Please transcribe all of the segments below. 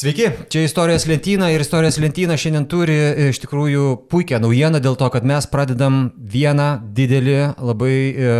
Sveiki, čia istorijos lentyna ir istorijos lentyna šiandien turi e, iš tikrųjų puikią naujieną dėl to, kad mes pradedam vieną didelį, labai e,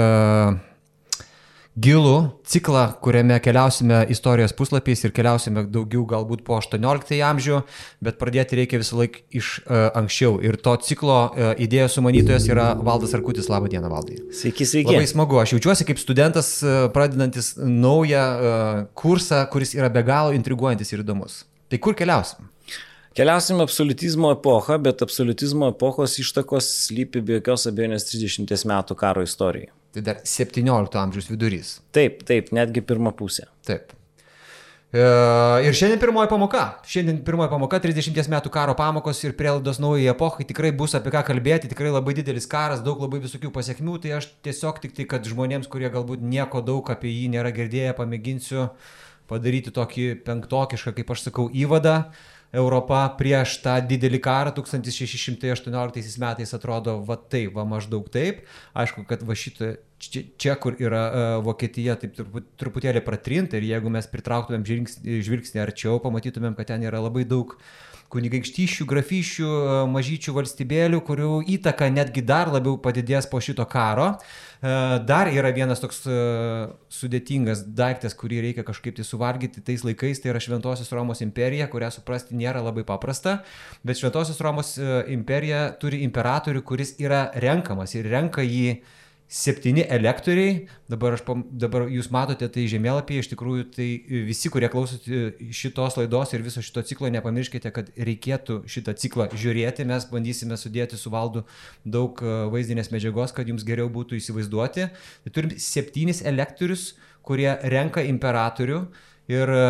gilų ciklą, kuriame keliausime istorijos puslapiais ir keliausime daugiau galbūt po 18 amžių, bet pradėti reikia visą laiką iš uh, anksčiau. Ir to ciklo uh, idėjos sumanytojas yra Valdas Arkutis. Labą dieną, Valdai. Sveiki, sveiki. Labai smagu. Aš jaučiuosi kaip studentas uh, pradedantis naują uh, kursą, kuris yra be galo intriguojantis ir įdomus. Tai kur keliausim? Keliausim absolutizmo epochą, bet absolutizmo epochos ištakos slypi be jokios abejonės 30 metų karo istorijai. Tai dar 17 amžiaus vidurys. Taip, taip, netgi pirmą pusę. Taip. E, ir šiandien pirmoji pamoka. Šiandien pirmoji pamoka, 30 metų karo pamokos ir prielaidos naujai epochai. Tikrai bus apie ką kalbėti, tikrai labai didelis karas, daug labai visokių pasiekmių. Tai aš tiesiog tik tai, kad žmonėms, kurie galbūt nieko daug apie jį nėra girdėję, pamėginsiu padaryti tokį penktokišką, kaip aš sakau, įvadą. Europa prieš tą didelį karą 1618 metais atrodo va taip, va maždaug taip. Aišku, kad va šitą čia, čia kur yra uh, Vokietija, taip truput, truputėlį pratrinta ir jeigu mes pritrauktumėm žvilgsnį, arčiau, pamatytumėm, kad ten yra labai daug kunigaikštyšių, grafyšių, mažyčių valstybėlių, kurių įtaka netgi dar labiau padidės po šito karo. Uh, E, dar yra vienas toks e, sudėtingas daiktas, kurį reikia kažkaip tai suvalgyti tais laikais, tai yra Šventosios Romos imperija, kurią suprasti nėra labai paprasta, bet Šventosios Romos e, imperija turi imperatorių, kuris yra renkamas ir renka jį septyni elektoriai, dabar, aš, dabar jūs matote tai žemėlapyje, iš tikrųjų tai visi, kurie klausote šitos laidos ir viso šito ciklo, nepamirškite, kad reikėtų šitą ciklą žiūrėti, mes bandysime sudėti su valdu daug e, vaizdinės medžiagos, kad jums geriau būtų įsivaizduoti. Tai turim septynis elektorius, kurie renka imperatorių, ir e,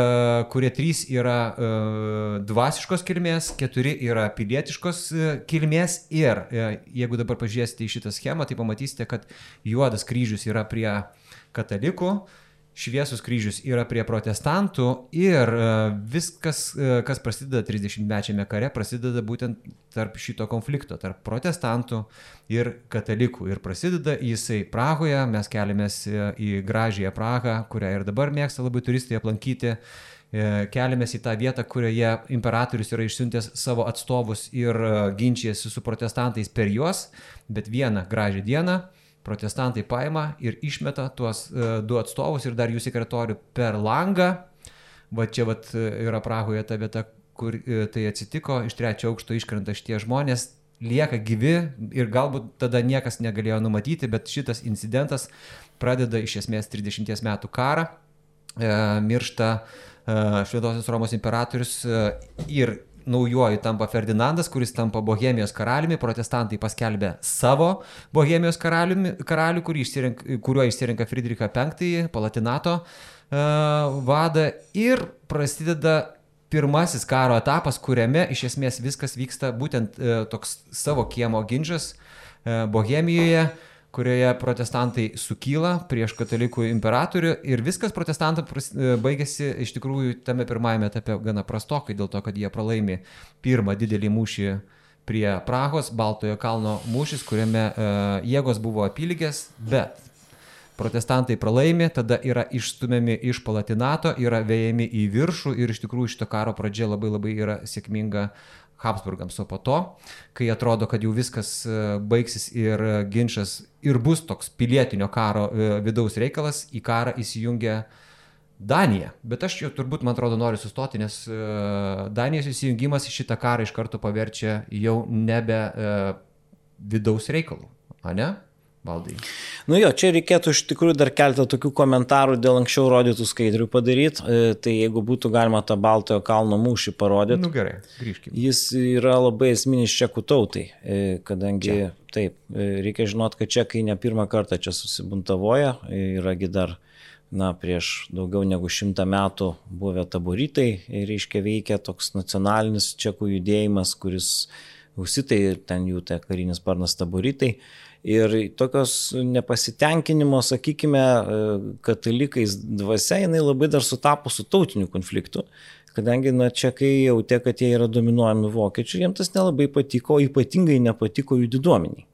kurie trys yra uh, dvasiškos kilmės, keturi yra pilietiškos uh, kilmės. Ir jeigu dabar pažiūrėsite į šitą schemą, tai pamatysite, kad juodas kryžius yra prie katalikų, šviesus kryžius yra prie protestantų ir e, viskas, e, kas prasideda 30-mečiame kare, prasideda būtent tarp šito konflikto, tarp protestantų ir katalikų. Ir prasideda jisai Prahoje, mes keliamės e, į gražiąją Prahą, kurią ir dabar mėgsta labai turistai aplankyti. Keliamės į tą vietą, kurioje imperatorius yra išsiuntęs savo atstovus ir ginčijasi su protestantais per juos, bet vieną gražią dieną protestantai paima ir išmeta tuos uh, du atstovus ir dar jų sekretorių per langą. Va čia vat, e, yra Prahoje ta vieta, kur uh, tai atsitiko, iš trečio aukšto iškrenta šitie žmonės, lieka gyvi ir galbūt tada niekas negalėjo numatyti, bet šitas incidentas pradeda iš esmės 30 metų karą, e, miršta e, Švedosios Romos imperatorius e, ir naujoji tampa Ferdinandas, kuris tampa Bohemijos karaliumi, protestantai paskelbė savo Bohemijos karaliumi, karalių, išsirenk, kuriuo išsirenka Friedrichą V, Palatinato uh, vadą ir prasideda pirmasis karo etapas, kuriame iš esmės viskas vyksta būtent uh, toks savo kiemo ginčas uh, Bohemijoje. Uh, kurioje protestantai sukyla prieš katalikų imperatorių ir viskas protestantams e, baigėsi iš tikrųjų tame pirmajame etape gana prastokai, dėl to, kad jie pralaimi pirmą didelį mūšį prie Prahos, Baltojo kalno mūšis, kuriame uh, jėgos buvo apylygės, bet protestantai pralaimi, tada yra išstumiami iš Palatinato, yra vėjami į viršų ir iš tikrųjų šito karo pradžia labai labai yra sėkminga Habsburgams, o po to, kai atrodo, kad jau viskas e, baigsis ir ginčas ir bus toks pilietinio karo e, vidaus reikalas, į karą įsijungia Danija. Bet aš jau turbūt, man atrodo, noriu sustoti, nes e, Danijos įsijungimas į šitą karą iš karto paverčia jau nebe vidaus reikalų, ar ne? Valdai. Nu jo, čia reikėtų iš tikrųjų dar keltą tokių komentarų dėl anksčiau rodytų skaidrių padaryti. E, tai jeigu būtų galima tą Baltojo kalno mūšį parodyti. Nu gerai, grįžkime. Jis yra labai esminis čekų tautai, e, kadangi čia. taip, e, reikia žinot, kad čekai ne pirmą kartą čia susibuntavoja, yragi dar na, prieš daugiau negu šimtą metų buvę taboritai, reiškia veikia toks nacionalinis čekų judėjimas, kuris husitai ir ten jų tai karinis sparnas taboritai. Ir tokios nepasitenkinimo, sakykime, katalikais dvasia, jinai labai dar sutapo su tautiniu konfliktu, kadangi, na, čia kai jautė, kad jie yra dominuojami vokiečių, jiems tas nelabai patiko, ypatingai nepatiko jų diduomeniai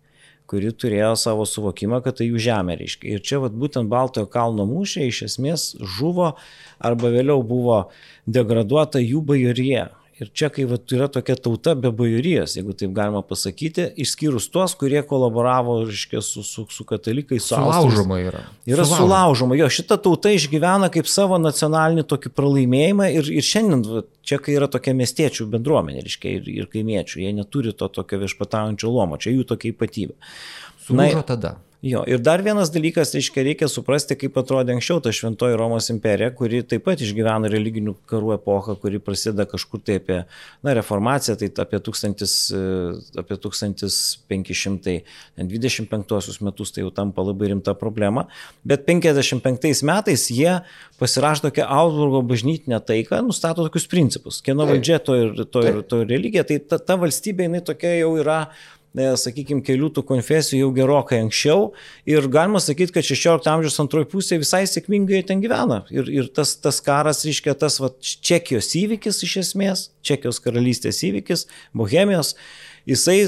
kuri turėjo savo suvokimą, kad tai jų žemė reiškia. Ir čia vat, būtent Baltojo kalno mūšiai iš esmės žuvo arba vėliau buvo degraduota jų bajorija. Ir čia, kai vat, yra tokia tauta be bajorijos, jeigu taip galima pasakyti, išskyrus tuos, kurie kolaboravo, reiškia, su, su, su katalikais, su Sulaužoma yra. Yra sulaužoma. sulaužoma. Jo, šita tauta išgyvena kaip savo nacionalinį tokį pralaimėjimą ir, ir šiandien, vat, čia kai yra tokia miestiečių bendruomenė, reiškia, ir, ir kaimiečių, jie neturi to tokio viešpataujančio lomo, čia jų tokia ypatybė. Sulūžo tada. Jo, ir dar vienas dalykas, reiškia, reikia suprasti, kaip atrodė anksčiau ta šventoji Romos imperija, kuri taip pat išgyveno religinių karų epochą, kuri prasideda kažkur tai apie, na, reformaciją, tai apie, 1000, e, apie 1525 metus tai jau tampa labai rimta problema, bet 55 metais jie pasirašo tokią Augsburgo bažnytinę taiką, nustato tokius principus, kieno valdžia to ir, to ir, to ir religija, tai ta, ta valstybė, jinai tokia jau yra sakykime, kelių tų konfesijų jau gerokai anksčiau ir galima sakyti, kad 16 amžiaus antroji pusė visai sėkmingai ten gyvena. Ir, ir tas, tas karas, reiškia, tas va, Čekijos įvykis iš esmės, Čekijos karalystės įvykis, Bohemijos, jisai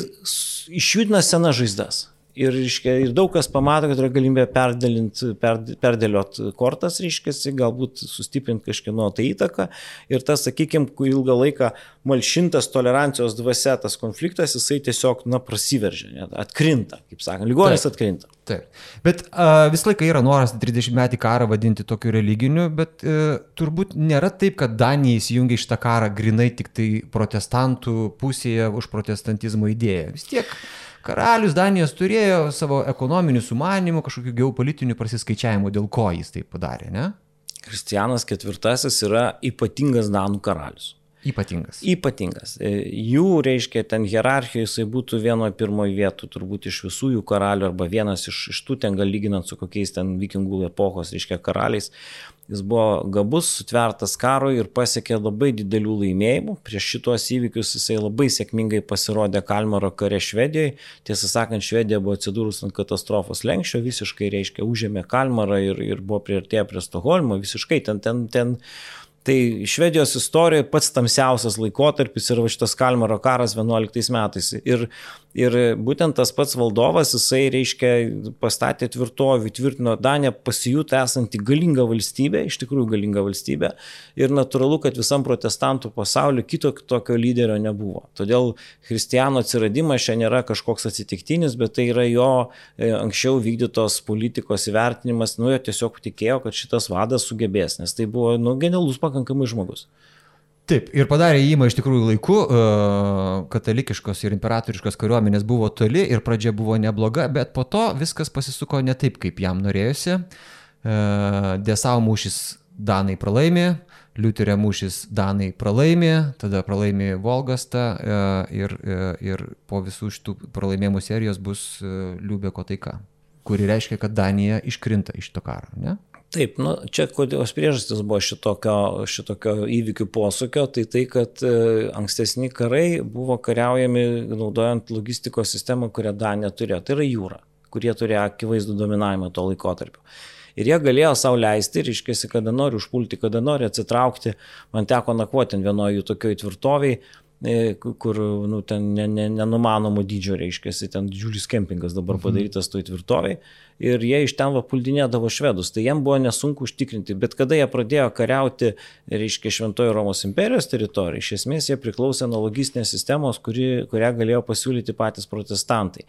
išjudina senas žaizdas. Ir, reiškia, ir daug kas pamato, kad yra galimybė per, perdėliot kortas, reiškia, galbūt sustiprinti kažkieno tai įtaką. Ir tas, sakykime, ilgą laiką malšintas tolerancijos dvasia, tas konfliktas, jisai tiesiog, na, prasiveržia, atkrinta, kaip sakant, ligonis atkrinta. Taip. Bet uh, visą laiką yra noras 30 metį karą vadinti tokiu religiniu, bet uh, turbūt nėra taip, kad Danija įsijungia šitą karą grinai tik tai protestantų pusėje už protestantizmo idėją. Vis tiek Karalius Danijos turėjo savo ekonominių sumanimų, kažkokių geopolitinių prasiskaičiavimų, dėl ko jis tai padarė, ne? Kristijanas IV yra ypatingas Danų karalius. Ypatingas. Ypatingas. E, jų, reiškia, ten hierarchijoje jisai būtų vienoje pirmoje vietų, turbūt iš visų jų karalių, arba vienas iš, iš tų ten gal lyginant su kokiais ten vikingų epochos, reiškia, karaliais. Jis buvo gabus, sutvertas karo ir pasiekė labai didelių laimėjimų. Prieš šitos įvykius jisai labai sėkmingai pasirodė Kalmaro kare Švedijoje. Tiesą sakant, Švedija buvo atsidūrus ant katastrofos lenkščio, visiškai, reiškia, užėmė Kalmarą ir, ir buvo priartėję prie Stoholmo, visiškai ten, ten, ten Tai Švedijos istorijoje pats tamsiausias laikotarpis yra šitas Kalmaro karas 11 metais. Ir Ir būtent tas pats valdovas, jisai, reiškia, pastatė tvirtovį, tvirtino Daniją pasijūtą esantį galingą valstybę, iš tikrųjų galingą valstybę. Ir natūralu, kad visam protestantų pasauliu kito tokio lyderio nebuvo. Todėl kristiano atsiradimas šiandien nėra kažkoks atsitiktinis, bet tai yra jo e, anksčiau vykdytos politikos įvertinimas, nu, jo tiesiog tikėjo, kad šitas vadas sugebės, nes tai buvo, nu, genialus pakankamai žmogus. Taip, ir padarė įimą iš tikrųjų laiku, katalikiškos ir imperatoriškos kariuomenės buvo toli ir pradžia buvo nebloga, bet po to viskas pasisuko ne taip, kaip jam norėjosi. Desau mūšis Danai pralaimė, Liuterio mūšis Danai pralaimė, tada pralaimė Volgastą ir, ir po visų šitų pralaimėjimų serijos bus Liubeko taika, kuri reiškia, kad Danija iškrinta iš to karo. Ne? Taip, nu, čia kodėlios priežastis buvo šitokio, šitokio įvykių posūkio, tai tai, kad e, ankstesni karai buvo kariaujami naudojant logistikos sistemą, kurią Danija turėjo, tai yra jūra, kurie turėjo akivaizdų dominavimą to laikotarpiu. Ir jie galėjo savo leisti, reiškia, kada nori užpulti, kada nori atsitraukti. Man teko nakvoti vienoje jų tokioje tvirtoviai, E, kur nu, ten nenumanomų dydžio reiškia, ten didžiulis kempingas dabar mhm. padarytas toj tvirtoviai ir jie iš ten va puldinėdavo švedus, tai jiem buvo nesunku užtikrinti, bet kada jie pradėjo kariauti, reiškia, Šventojo Romos imperijos teritoriją, iš esmės jie priklausė nuo logistinės sistemos, kuri, kurią galėjo pasiūlyti patys protestantai.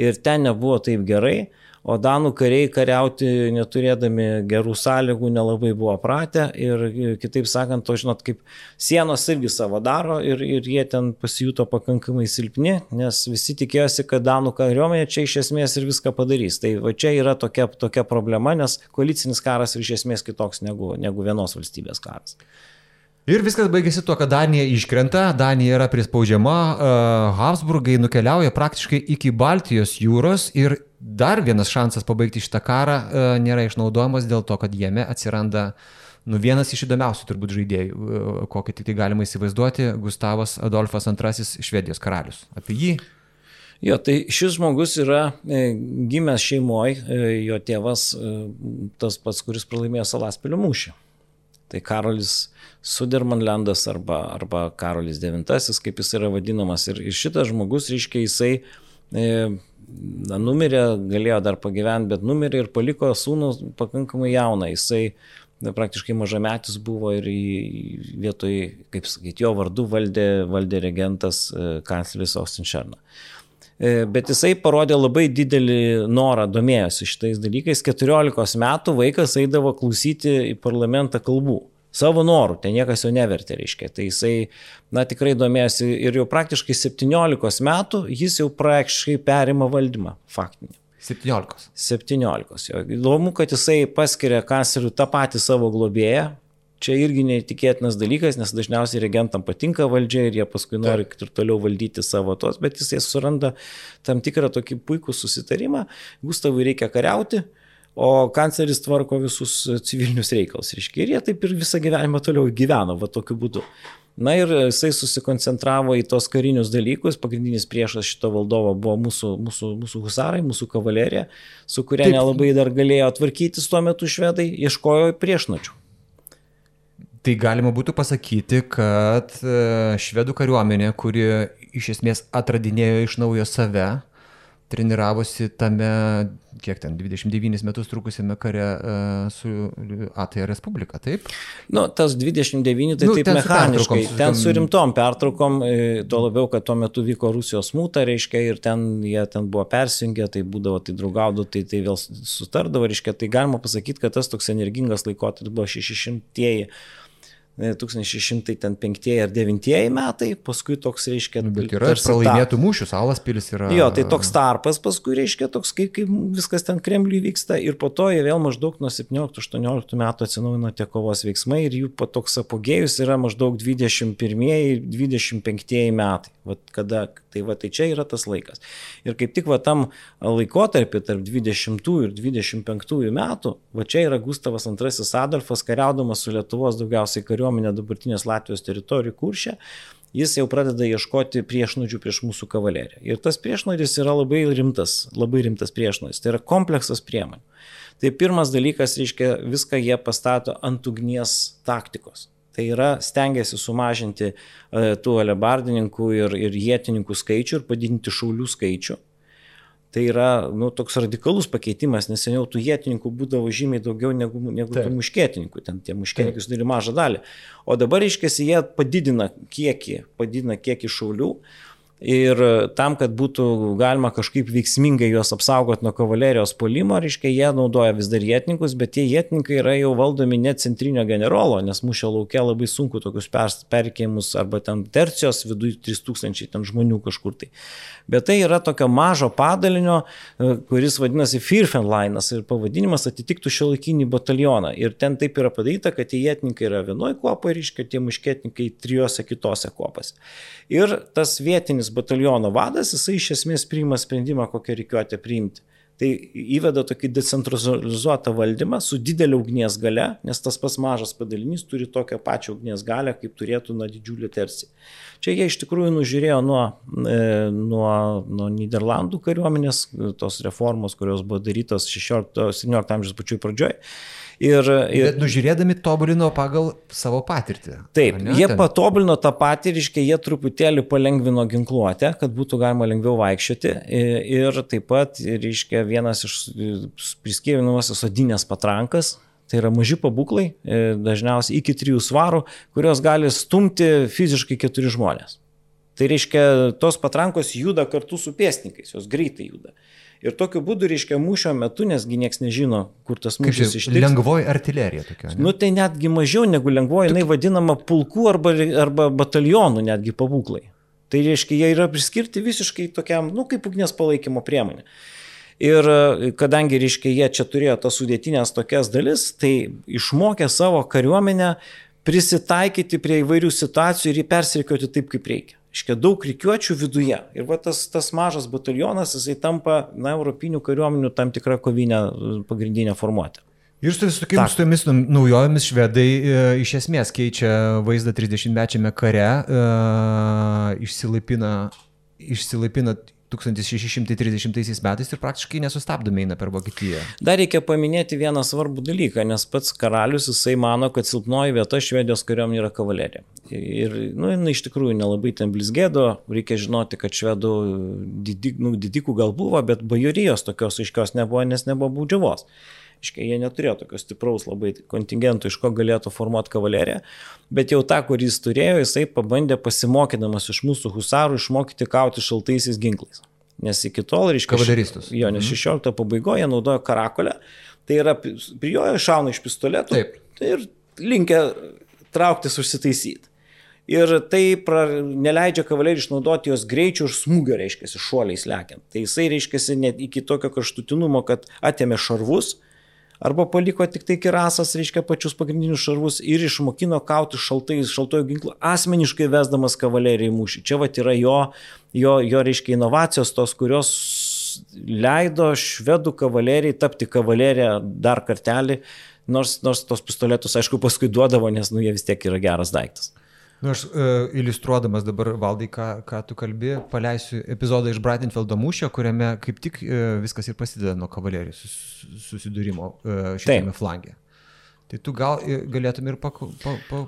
Ir ten nebuvo taip gerai, o danų kariai kariauti neturėdami gerų sąlygų nelabai buvo pratę ir kitaip sakant, to žinot, kaip sienos irgi savo daro ir, ir jie ten pasijuto pakankamai silpni, nes visi tikėjosi, kad danų kariuomenė čia iš esmės ir viską padarys. Tai va čia yra tokia, tokia problema, nes koalicinis karas iš esmės kitoks negu, negu vienos valstybės karas. Ir viskas baigėsi tuo, kad Danija iškrenta, Danija yra prispaudžiama, uh, Habsburgai nukeliauja praktiškai iki Baltijos jūros ir dar vienas šansas pabaigti šitą karą uh, nėra išnaudojamas dėl to, kad jame atsiranda nu, vienas iš įdomiausių turbūt žaidėjų, uh, kokį tik tai galima įsivaizduoti, Gustavas Adolfas II Švedijos karalius. Apie jį Jo, tai šis žmogus yra e, gimęs šeimoje, jo tėvas e, tas pats, kuris pralaimėjo Salaspilio mūšį. Tai Karolis Sudermanlendas arba, arba Karolis IX, kaip jis yra vadinamas. Ir, šitas žmogus, reiškia, jisai e, na, numirė, galėjo dar pagyventi, bet numirė ir paliko sūnų pakankamai jauną. Jisai na, praktiškai mažametis buvo ir vietoj, kaip sakyti, jo vardu valdė, valdė regentas e, kancleris Austin Šerna. E, bet jisai parodė labai didelį norą, domėjosi šitais dalykais. 14 metų vaikas eidavo klausyti į parlamentą kalbų. Savo norų, ten niekas jo nevertė, reiškia. Tai jisai, na, tikrai domėjosi ir jau praktiškai 17 metų jis jau praktiškai perima valdymą, faktinį. 17. 17. Jo. Įdomu, kad jisai paskiria kanclerių tą patį savo globėją. Čia irgi neįtikėtinas dalykas, nes dažniausiai regentam patinka valdžia ir jie paskui nori ir toliau valdyti savo tos, bet jisai suranda tam tikrą tokį puikų susitarimą. Gustavui reikia kariauti, o kancleris tvarko visus civilinius reikalus. Reiškia, ir jie taip ir visą gyvenimą toliau gyveno, va tokiu būdu. Na ir jisai susikoncentravo į tos karinius dalykus. Pagrindinis priešas šito valdovo buvo mūsų, mūsų, mūsų husarai, mūsų kavalerija, su kuria Taip. nelabai dar galėjo tvarkytis tuo metu švedai, ieškojo priešnačių. Tai galima būtų pasakyti, kad e, švedų kariuomenė, kuri iš esmės atradinėjo iš naujo save, treniravosi tame, kiek ten, 29 metus trukusiame kare uh, su Atėja Respublika, taip? Nu, tas 29 tai nu, taip mechaniškai, su ten su rimtom pertraukom, e, tuo labiau, kad tuo metu vyko Rusijos mūta, reiškia, ir ten jie ten buvo persijungę, tai būdavo, tai draugaudo, tai, tai vėl sutardavo, reiškia, tai galima pasakyti, kad tas toks energingas laikotarpis buvo 600-ieji 1605 ar 9 metai, paskui toks reiškia... Nu, bet yra pralaimėtų ta... mūšių, salas pilis yra. Jo, tai toks tarpas, paskui reiškia toks, kaip, kaip viskas ten Kremliui vyksta ir po to jie vėl maždaug nuo 17-18 metų atsinaujino tie kovos veiksmai ir jų toks apogėjus yra maždaug 21-25 metai. Vat kada, tai, va, tai čia yra tas laikas. Ir kaip tik va tam laikotarpį tarp 20 ir 25 metų, va čia yra Gustavas II Adolfas kariaudamas su Lietuvos daugiausiai kariuomenė kariuomenė dabartinės Latvijos teritorijų kuršė, jis jau pradeda ieškoti priešnodžių prieš mūsų kavaleriją. Ir tas priešnodis yra labai rimtas, labai rimtas priešnodis. Tai yra kompleksas priemonių. Tai pirmas dalykas, reiškia, viską jie pastato ant ugnies taktikos. Tai yra stengiasi sumažinti e, tų alebardininkų ir, ir jėtininkų skaičių ir padidinti šaulių skaičių Tai yra nu, toks radikalus pakeitimas, nes seniau tų jėtininkų būdavo žymiai daugiau negu, negu tų muškėtininkų, ten tie muškėtininkai sudari mažą dalį. O dabar, iškėsi, jie padidina kiekį, padidina kiekį šaulių, Ir tam, kad būtų galima kažkaip veiksmingai juos apsaugoti nuo kavalerijos polimo, reiškia, jie naudoja vis dar jėtininkus, bet tie jėtininkai yra jau valdomi ne centrinio generolo, nes mūšio laukia labai sunku tokius perkėjimus arba ten tercijos viduje 3000 ten žmonių kažkur tai. Bet tai yra tokio mažo padalinio, e, kuris vadinasi Firfenlainas ir pavadinimas atitiktų šio laikinį batalioną. Ir ten taip yra padaryta, kad tie jėtininkai yra vienoje kopoje, reiškia, tie muškėtininkai trijose kitose kopose. Ir tas vietinis bataliono vadas, jisai iš esmės priima sprendimą, kokią reikiuotę priimti. Tai įveda tokį decentralizuotą valdymą su didelė ugnies gale, nes tas pas mažas padalinys turi tokią pačią ugnies galę, kaip turėtų nuo didžiulį tersi. Čia jie iš tikrųjų nužiūrėjo nuo, e, nuo, nuo Niderlandų kariuomenės, tos reformos, kurios buvo darytos 16-17 amžiaus pačioj pradžioj. Ir, ir... Bet nužiūrėdami tobulino pagal savo patirtį. Taip, ne, jie ten... patobulino tą patirtį, jie truputėlį palengvino ginkluotę, kad būtų galima lengviau vaikščioti. Ir taip pat, reiškia, vienas iš priskirinamas sodinės patrankas, Tai yra maži pabūklai, dažniausiai iki 3 svarų, kurios gali stumti fiziškai 4 žmonės. Tai reiškia, tos patrankos juda kartu su pėsnikais, jos greitai juda. Ir tokiu būdu, reiškia, mūšio metu, nesgi niekas nežino, kur tas mūšis ištiks. Lengvoji artilerija tokia. Ne? Nu tai netgi mažiau negu lengvoji, jinai vadinama pulkų arba, arba batalionų netgi pabūklai. Tai reiškia, jie yra priskirti visiškai tokiam, nu kaip ugnies palaikymo priemonė. Ir kadangi, reiškia, jie čia turėjo tas sudėtinės tokias dalis, tai išmokė savo kariuomenę prisitaikyti prie įvairių situacijų ir jį persirikiuoti taip, kaip reikia. Iškia daug reikiuočių viduje. Ir va tas, tas mažas batalionas, jisai tampa, na, europinių kariuomenių tam tikrą kovinę pagrindinę formuotę. Ir su tokiamis tomis naujovėmis švedai e, iš esmės keičia vaizdą 30-mečiame kare, e, išsilaipina, išsilaipina 1630 metais ir praktiškai nesustabdomai eina per Vokietiją. Dar reikia paminėti vieną svarbų dalyką, nes pats karalius jisai mano, kad silpnoji vieta Švedijos kariuomenė yra kavalerija. Ir, nu, jinai iš tikrųjų nelabai ten blizgėdo, reikia žinoti, kad švedų didik, nu, didikų gal buvo, bet bajorijos tokios aiškios nebuvo, nes nebuvo baudžiavos. Iškai jie neturėjo tokio stipraus labai kontingento, iš ko galėtų formuoti kavaleriją, bet jau tą, kurį jis turėjo, jisai pabandė pasimokydamas iš mūsų husarų išmokyti kauti šaltaisiais ginklais. Nes iki tol, reiškia, kavaleristus. Jo, nes 16 mhm. pabaigoje naudojo karakolę, tai yra prijojo šauna iš pistoletų Taip. ir linkia trauktis užsitaisyti. Ir tai pra, neleidžia kavalerijai išnaudoti jos greičio ir smūgio, reiškia, šuoliais lekiant. Tai jisai, reiškia, net iki tokio kraštutinumo, kad atėmė šarvus, arba paliko tik tai kirasas, reiškia pačius pagrindinius šarvus ir išmokino kauti šaltais, šaltojo ginklo, asmeniškai vesdamas kavalerijai mūšį. Čia va yra jo, jo, jo reiškia inovacijos tos, kurios leido švedų kavalerijai tapti kavaleriją dar kartelį, nors, nors tos pistoletus, aišku, paskui duodavo, nes nu, jie vis tiek yra geras daiktas. Nu, aš uh, iliustruodamas dabar valdai, ką, ką tu kalbi, paleisiu epizodą iš Bratenfeldo mūšio, kuriame kaip tik uh, viskas ir prasideda nuo kavalerijos sus, susidūrimo uh, šitame flange. Tai tu gal galėtum ir pa... pa, pa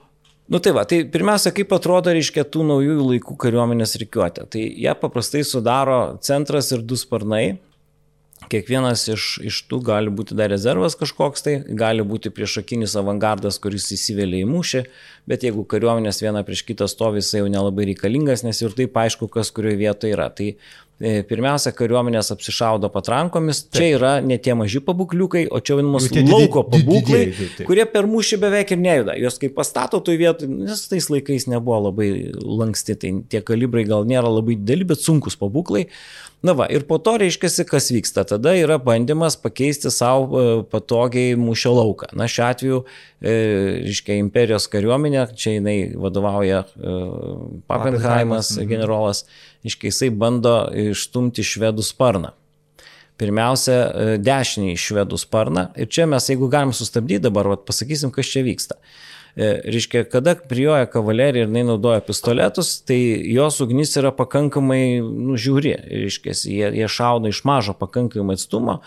Nu tai va, tai pirmiausia, kaip atrodo, reiškia, tų naujųjų laikų kariuomenės reikiuotė. Tai jie paprastai sudaro centras ir du sparnai, Kiekvienas iš, iš tų gali būti dar rezervas kažkoks tai, gali būti priešakinis avangardas, kuris įsivelia į mūšį, bet jeigu kariuomenės viena prieš kitą stovi, jis jau nelabai reikalingas, nes ir taip aišku, kas kurioje vietoje yra. Tai pirmiausia, kariuomenės apsišaudo patrankomis, taip. čia yra ne tie maži pabukliukai, o čia vadinamos lauko pabūklai, kurie per mūšį beveik ir nejuda. Jos kaip pastato toj vietoj, nes tais laikais nebuvo labai lanksti, tai tie kalibrai gal nėra labai dideli, bet sunkus pabūklai. Na va, ir po to reiškia, kas vyksta. Tada yra bandymas pakeisti savo e, patogiai mūšio lauką. Na, šiuo atveju, e, reiškia, imperijos kariuomenė, čia jinai vadovauja e, Pappenheimas mhm. generolas, reiškia, jisai bando išstumti švedų sparną. Pirmiausia, dešinį švedų sparną. Ir čia mes, jeigu galim sustabdyti dabar, vat, pasakysim, kas čia vyksta. E, reiškia, kada prijoja kavalerija ir jinai naudoja pistoletus, tai jos ugnis yra pakankamai nužiūri, reiškia, jie, jie šaudo iš mažo pakankamai atstumo.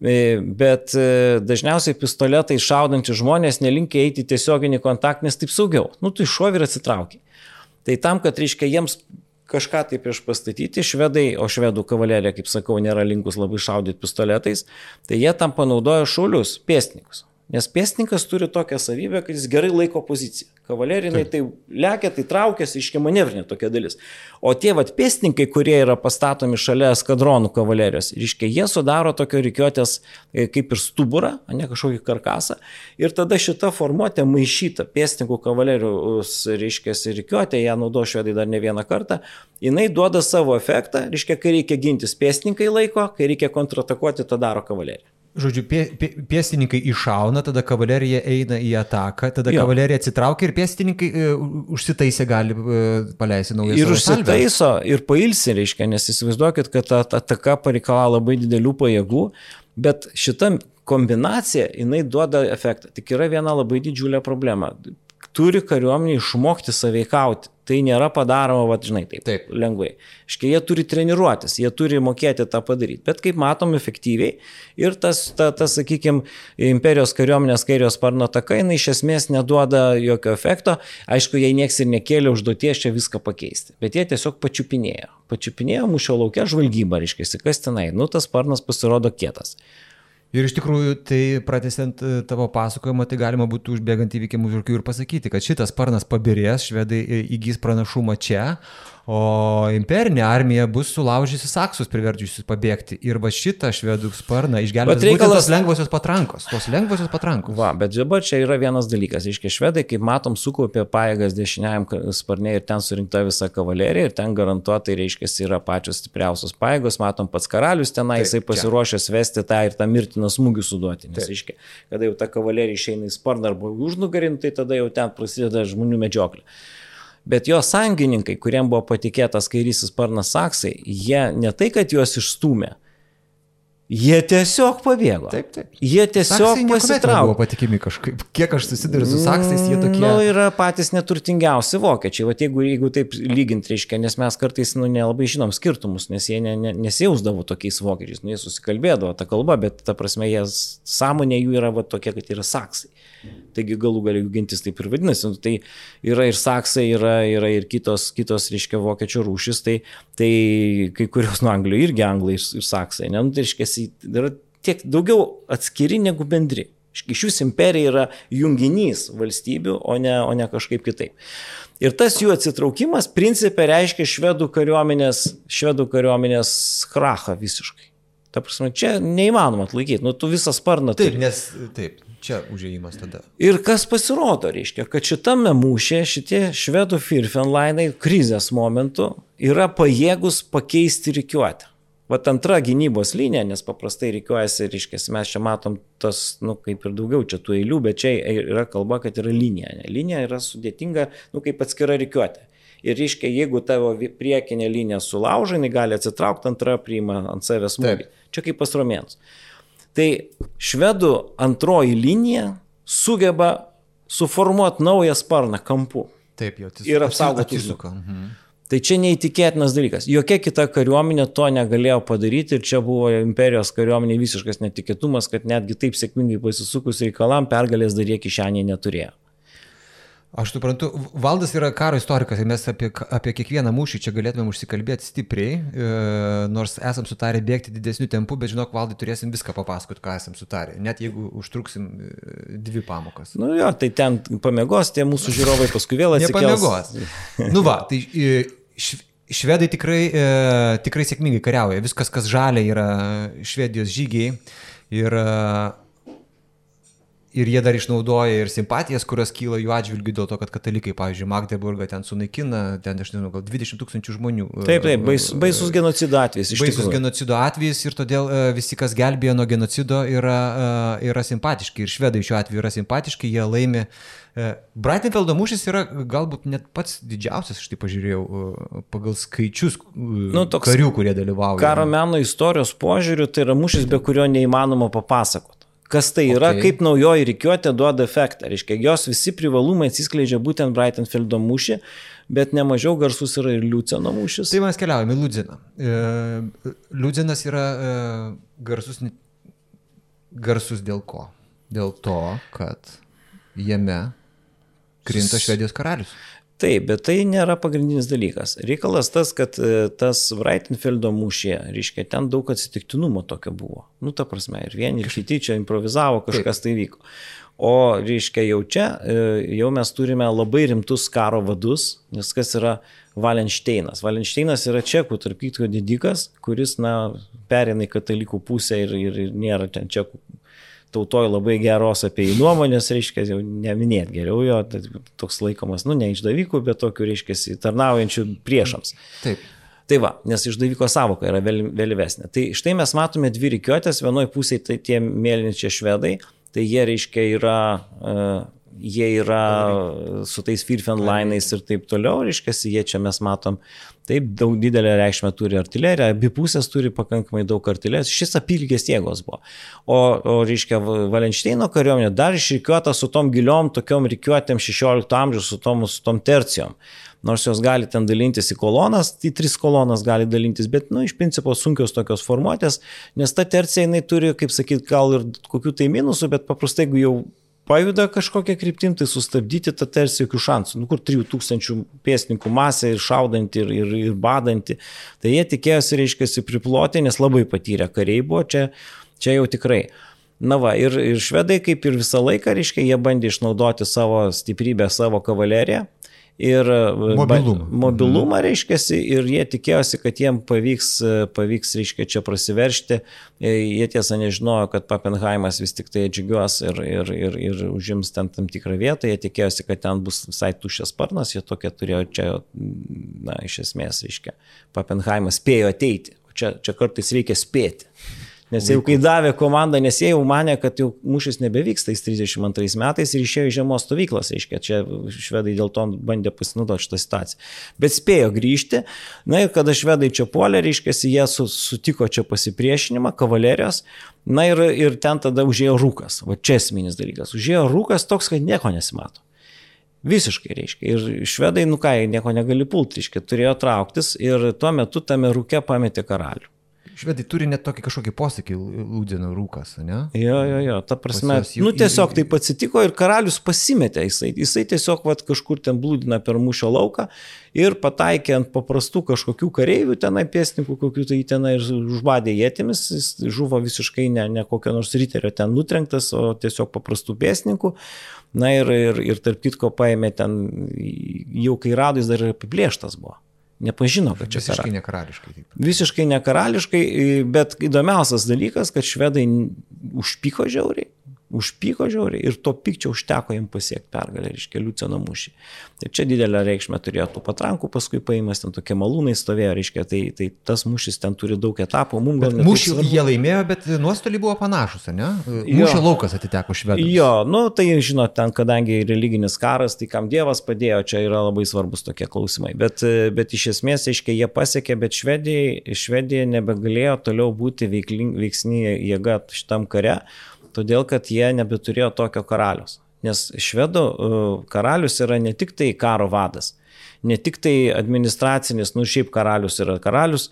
E, bet e, dažniausiai pistoletai šaudantys žmonės nelinkia eiti tiesioginį kontaktą, nes taip saugiau. Nu, tai šovi ir atsitraukia. Tai tam, kad, reiškia, jiems kažką tai prieš pastatyti, švedai, o švedų kavalerija, kaip sakau, nėra linkus labai šaudyti pistoletais, tai jie tam panaudoja šaulius, pėstininkus. Nes pėstininkas turi tokią savybę, kad jis gerai laiko poziciją. Kavalerinai tai lekia, tai traukiasi, iškia manevrinė tokia dalis. O tie vat pėstininkai, kurie yra pastatomi šalia eskadronų kavalerijos, iškia, jie sudaro tokio reikiuotės e, kaip ir stuburą, ne kažkokį karkasą. Ir tada šita formuotė maišyta pėstininkų kavalerijos, reiškia, reikiuotė, ją naudo švedai dar ne vieną kartą, jinai duoda savo efektą, reiškia, kai reikia gintis pėstininkai laiko, kai reikia kontratakuoti, tą daro kavalerija. Žodžiu, pė, pė, pėstininkai iššauna, tada kavalerija eina į ataką, tada jo. kavalerija atsitraukia ir pėstininkai uh, užsitaisę gali uh, paleisti naują. Ir užsitaiso, salvę. ir pailsi, reiškia, nes įsivaizduokit, kad ta ataka pareikalavo labai didelių pajėgų, bet šita kombinacija, jinai duoda efektą. Tik yra viena labai didžiulė problema turi kariuomenė išmokti saveikauti. Tai nėra padaroma, va, žinai, taip, taip. lengvai. Škai jie turi treniruotis, jie turi mokėti tą padaryti. Bet kaip matom, efektyviai ir tas, ta, ta, sakykime, imperijos kariuomenės kairios sparno taka, jinai iš esmės neduoda jokio efekto. Aišku, jei nieks ir nekėlė užduoties čia viską pakeisti. Bet jie tiesiog pačiupinėjo. Pačiupinėjo mūšio laukia žvalgybą, reiškia, kas tenai. Nu, tas sparnas pasirodo kietas. Ir iš tikrųjų, tai pratesiant e, tavo pasakojimą, tai galima būtų užbėgant įvykiam už akių ir pasakyti, kad šitas sparnas pabirės, švedai e, įgys pranašumą čia, O imperinė armija bus sulaužysi saksus, priverčiusi pabėgti. Ir va šitą švedų sparną išgelbės reikalas lengvosios patrankos. Tos lengvosios patrankos. Va, bet dabar čia yra vienas dalykas. Iškia švedai, kaip matom, sukaupė pajėgas dešiniajam sparnė ir ten surinkta visa kavalerija ir ten garantuotai, reiškia, yra pačios stipriausios pajėgos. Matom, pats karalius tenai, Taip, jisai pasiruošęs vesti tą ir tą mirtiną smūgį suduoti. Nes, reiškia, kada jau ta kavalerija išeina į sparną arba užnugarin, tai tada jau ten prasideda žmonių medžioklė. Bet jo sąjungininkai, kuriem buvo patikėtas kairysis sparnas saksai, jie ne tai, kad juos išstumė, Jie tiesiog pabėgo. Taip, taip. Jie tiesiog buvo pasitraukė. patikimi kažkaip. Kiek aš susiduriu su saksais, jie tokie. Na, nu, yra patys neturtingiausi vokiečiai. Vat jeigu, jeigu taip lygint, reiškia, nes mes kartais nu, nelabai žinom skirtumus, nes jie ne, ne, nesijausdavo tokiais vokiečiais. Nu, jie susikalbėdavo tą kalbą, bet ta prasme, jie sąmonė jų yra va, tokia, kad yra saksai. Taigi galų galių gintis taip ir vadinasi. Nu, tai yra ir saksai, yra, yra ir kitos, kitos reiškia, vokiečių rūšis, tai, tai kai kurios nuo Anglijų irgi anglai ir, ir saksai. Ne? Nu, tai reiškia, yra tiek daugiau atskiri negu bendri. Iš jūsų imperija yra junginys valstybių, o ne, o ne kažkaip kitaip. Ir tas jų atsitraukimas principė reiškia švedų kariuomenės, švedų kariuomenės krachą visiškai. Ta prasme, čia neįmanoma atlaikyti, nu tu visą sparną. Taip, turi. nes taip, čia užėjimas tada. Ir kas pasirodo, reiškia, kad šitame mūšė šitie švedų firfenlainai krizės momentu yra pajėgus pakeisti rikiuotę. Vat antra gynybos linija, nes paprastai reikiuojasi, reiškia, mes čia matom tas, nu, kaip ir daugiau čia tų eilių, bet čia yra kalba, kad yra linija. Ne? Linija yra sudėtinga, nu, kaip atskira reikiuotė. Ir reiškia, jeigu tavo priekinė linija sulaužai, jinai gali atsitraukti, antra priima ant savęs smūgį. Čia kaip pas romėnus. Tai švedų antroji linija sugeba suformuoti naują sparną kampu. Taip, jau tiesiog. Ir apsaugoti. Mhm. Tai čia neįtikėtinas dalykas. Jokia kita kariuomenė to negalėjo padaryti ir čia buvo imperijos kariuomenė visiškas netikėtumas, kad netgi taip sėkmingai pasisukus reikalam pergalės dar jie kišenėje neturėjo. Aš suprantu, Valdas yra karo istorikas ir mes apie, apie kiekvieną mūšį čia galėtumėm užsikalbėti stipriai, e, nors esam sutarę bėgti didesnių tempų, bet žinok, Valdai turėsim viską papasakoti, ką esam sutarę, net jeigu užtruksim e, dvi pamokas. Nu jo, tai ten pamėgos, tie mūsų žiūrovai paskui vėl atsikels. Nepamėgos. nu va, tai e, švedai tikrai, e, tikrai sėkmingai kariauja, viskas, kas žalia yra Švedijos žygiai. Ir e, Ir jie dar išnaudoja ir simpatijas, kurios kyla jų atžvilgių dėl to, kad katalikai, pavyzdžiui, Magdeburgą ten sunaikina, ten, aš nežinau, gal 20 tūkstančių žmonių. Taip, taip, bais, baisus genocido atvejis. Baisus genocido atvejis ir todėl uh, visi, kas gelbėjo nuo genocido, yra, uh, yra simpatiški. Ir švedai šiuo atveju yra simpatiški, jie laimi. Breitenfeldo mūšis yra galbūt net pats didžiausias, aš tai pažiūrėjau, pagal skaičius nu, karių, kurie dalyvauja. Karo meno istorijos požiūriu tai yra mūšis, be kurio neįmanoma papasakoti. Kas tai yra, okay. kaip naujoji reikiuotė duoda efektą. Reiškia, jos visi privalumai atsiskleidžia būtent Brightonfieldo mūšį, bet nemažiau garsus yra ir Liuceno mūšis. Tai mes keliaujame į Liudziną. E, Liudzinas yra e, garsus, garsus dėl ko? Dėl to, kad jame krinta Švedijos karalius. Taip, bet tai nėra pagrindinis dalykas. Reikalas tas, kad e, tas Breitenfeldo mūšė, reiškia, ten daug atsitiktinumo tokio buvo. Nu, ta prasme, ir vieni, ir kiti čia improvizavo, kažkas tai vyko. O, reiškia, jau čia, e, jau mes turime labai rimtus karo vadus, nes kas yra Valenšteinas. Valenšteinas yra čekų, tarp kitko, didikas, kuris, na, perina į katalikų pusę ir, ir, ir nėra ten čekų tautoje labai geros apie jį nuomonės, reiškia, jau neminėt geriau jo, tai toks laikomas, nu, ne išdavykų, bet tokių, reiškia, tarnaujančių priešams. Taip. Tai va, nes išdavyko savoka yra vėl, vėlyvesnė. Tai štai mes matome dvi rykiuotės, vienoje pusėje tai tie mėlynčiai švedai, tai jie, reiškia, yra uh, jie yra su tais Firfenlainais ir taip toliau, reiškia, jie čia mes matom, taip daug didelę reikšmę turi artilerija, abi pusės turi pakankamai daug artilerijos, šis apylgės jėgos buvo. O, o reiškia, Valenšteino kariuomenė dar išrikiuota su tom giliom tokiom rikiuotėm 16 amžiaus, su tom, su tom tercijom. Nors jos gali ten dalintis į kolonas, į tris kolonas gali dalintis, bet, na, nu, iš principo sunkios tokios formuotės, nes ta tercija jinai turi, kaip sakyt, gal ir kokių tai minusų, bet paprastai, jeigu jau pajuda kažkokią kryptim, tai sustabdyti tą tarsi jokių šansų. Nu, kur 3000 pėsninkų masė ir šaudanti, ir, ir, ir badanti. Tai jie tikėjosi, reiškia, priploti, nes labai patyrę kariai buvo, čia, čia jau tikrai. Na va, ir, ir švedai kaip ir visą laiką, reiškia, jie bandė išnaudoti savo stiprybę, savo kavaleriją ir e, mobilumą, mobilumą reiškia, ir jie tikėjosi, kad jiem pavyks, e, pavyks reiškia, čia prasiveršti. E, jie tiesa nežinojo, kad Pappenheimas vis tik tai atžygiuos ir, ir, ir, ir užims ten tam tikrą vietą, jie tikėjosi, kad ten bus visai tuščias sparnas, jie tokia turėjo čia, na, iš esmės, reiškia, Pappenheimas spėjo ateiti. Čia, čia kartais reikia spėti Nes jau kai davė komandą, nes jie jau mane, kad jau mūšis nebevyksta tais 32 metais ir išėjo iš žiemos stovyklos, reiškia, čia švedai dėl to bandė pasinaudoti šitą situaciją. Bet spėjo grįžti, na ir kada švedai čia puolė, reiškia, jie su, sutiko čia pasipriešinimą, kavalerijos, na ir, ir ten tada užėjo rūkas, va čia esminis dalykas, užėjo rūkas toks, kad nieko nesimato. Visiškai, reiškia. Ir švedai, nu ką, nieko negali pulti, reiškia, turėjo trauktis ir tuo metu tame rūke pametė karalių. Švedai turi net tokį kažkokį posakį, Lūdino rūkas, ne? Jo, jo, jo, ta prasme, jau, nu tiesiog taip atsitiko ir karalius pasimetė, jisai, jisai tiesiog vat, kažkur ten blūdina per mūšio lauką ir pataikė ant paprastų kažkokių kareivių tenai, pėsnikų, kokių tai tenai ir užbadė jėtimis, jis žuvo visiškai ne, ne kokio nors ryterio ten nutrenktas, o tiesiog paprastų pėsnikų. Na ir, ir, ir tarp kitko paėmė ten, jau kai radus dar ir apiplėštas buvo nepažino, kad čia visiškai kara. nekarališkai. Taip. Visiškai nekarališkai, bet įdomiausias dalykas, kad švedai užpyko žiauriai, užpyko žiauriai ir to pykčio užteko jiems pasiekti pergalę, reiškia, Liuciano mūšį. Tai čia didelę reikšmę turėjo tų patrankų, paskui paėmęs ten tokie malūnai stovėjo, reiškia, tai, tai tas mūšis ten turi daug etapų. Mūšį jie laimėjo, bet nuostoliai buvo panašus, ne? Mūšio jo. laukas atiteko švedams. Jo, nu tai žinot, ten kadangi religinis karas, tai kam Dievas padėjo, čia yra labai svarbus tokie klausimai. Bet, bet iš esmės, aiškiai, jie pasiekė, bet Švedija, Švedija nebegalėjo toliau būti veiksni jėga šitam kare todėl kad jie nebeturėjo tokio karalius. Nes švedų e, karalius yra ne tik tai karo vadas, ne tik tai administracinis, nu šiaip karalius yra karalius,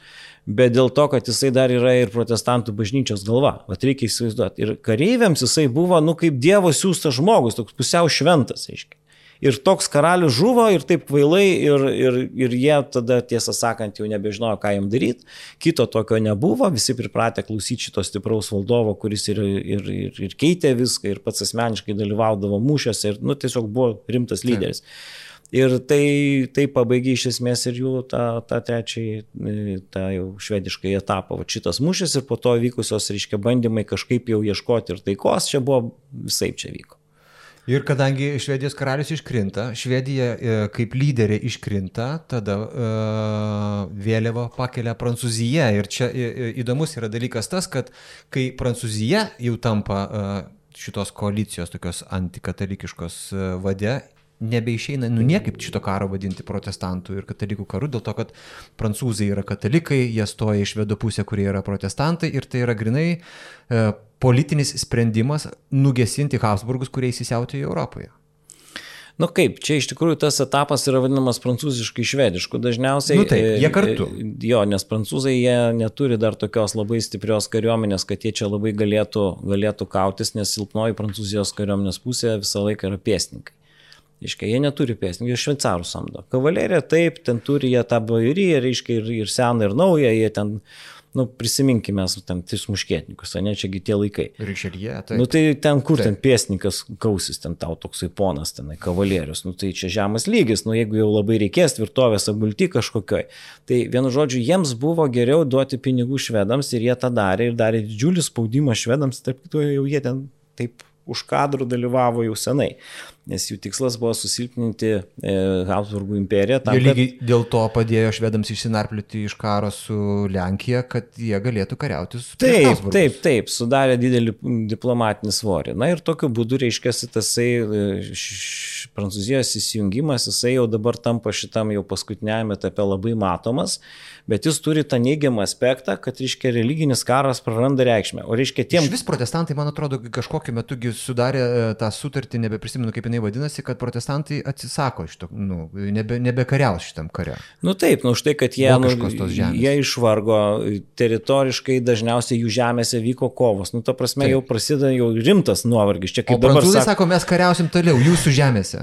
bet dėl to, kad jisai dar yra ir protestantų bažnyčios galva. Vat reikia įsivaizduoti. Ir kareiviams jisai buvo, nu kaip Dievo siūstas žmogus, toks pusiau šventas, aiškiai ir toks karalius žuvo ir taip kvailai ir, ir, ir jie tada tiesą sakant jau nebežinojo, ką jam daryti. Kito tokio nebuvo, visi pripratę klausyti šito stipraus valdovo, kuris ir, ir, ir, ir keitė viską ir pats asmeniškai dalyvaudavo mūšiuose ir nu, tiesiog buvo rimtas lyderis. Ir tai, tai pabaigė iš esmės ir jų tą, tą trečiąjį, tą jau švediškai etapą. Va šitas mūšis ir po to vykusios, reiškia, bandymai kažkaip jau ieškoti ir taikos, čia buvo visai čia vyko. Ir kadangi Švedijos karalius iškrinta, Švedija e, kaip lyderė iškrinta, tada uh, vėliavą pakelia Prancūzija. Ir čia įdomus yra dalykas tas, kad kai Prancūzija jau tampa šitos koalicijos tokios antikatalikiškos vade, nebeišeina, nu niekaip šito karo vadinti protestantų ir katalikų karu, dėl to, kad prancūzai yra katalikai, jie stoja iš vedo pusę, kurie yra protestantai ir tai yra grinai e, politinis sprendimas nugesinti Habsburgus, kurie įsisiautėjo Europoje. Nu kaip, čia iš tikrųjų tas etapas yra vadinamas prancūziškai švedišku dažniausiai. Nu taip, jie kartu. E, jo, nes prancūzai jie neturi dar tokios labai stiprios kariuomenės, kad jie čia labai galėtų, galėtų kautis, nes silpnoji prancūzijos kariuomenės pusė visą laiką yra pėsninkai. Iškai, jie neturi pėsninkų, jie šveicarų samdo. Kavalerija taip, ten turi jie tą bajuriją, reiškia, ir, ir seną, ir naują, jie ten, nu, prisiminkime, ten tris muškietnikus, ne, čiagi tie laikai. Rišelie, tai. Nu, tai ten kur taip. ten pėsnikas kausis, ten tau toksai ponas, tenai kavalerius, nu, tai čia žemas lygis, nu, jeigu jau labai reikės tvirtovės apgulti kažkokioj. Tai vienu žodžiu, jiems buvo geriau duoti pinigų švedams ir jie tą darė ir darė didžiulį spaudimą švedams, tarp kitų jau jie ten taip už kadrų dalyvavo jau senai nes jų tikslas buvo susilpninti e, Habsburgų imperiją. Tam, jie lygiai kad... dėl to padėjo švedams išsinarplioti iš karo su Lenkija, kad jie galėtų kariauti su Taip, taip, taip, sudarė didelį diplomatinį svorį. Na ir tokiu būdu, reiškia, tasai e, Prancūzijos įsijungimas, jisai jau dabar tampa šitam jau paskutiniajame etape labai matomas, bet jis turi tą neigiamą aspektą, kad, reiškia, religinis karas praranda reikšmę. O reiškia, tiem... Vis protestantai, man atrodo, kažkokiu metu sudarė e, tą sutartį, nebeprisimenu, kaip jinai vadinasi, kad protestantai atsisako šito, nu, nebe, nebekariaus šitam kare. Nu taip, nu už tai, kad jie, nu, jie išvargo, teritoriškai dažniausiai jų žemėse vyko kovos. Nu, ta prasme, taip. jau prasideda jau rimtas nuovargis. Čia kaip o dabar sako, sako, mes kariausim toliau, jūsų žemėse.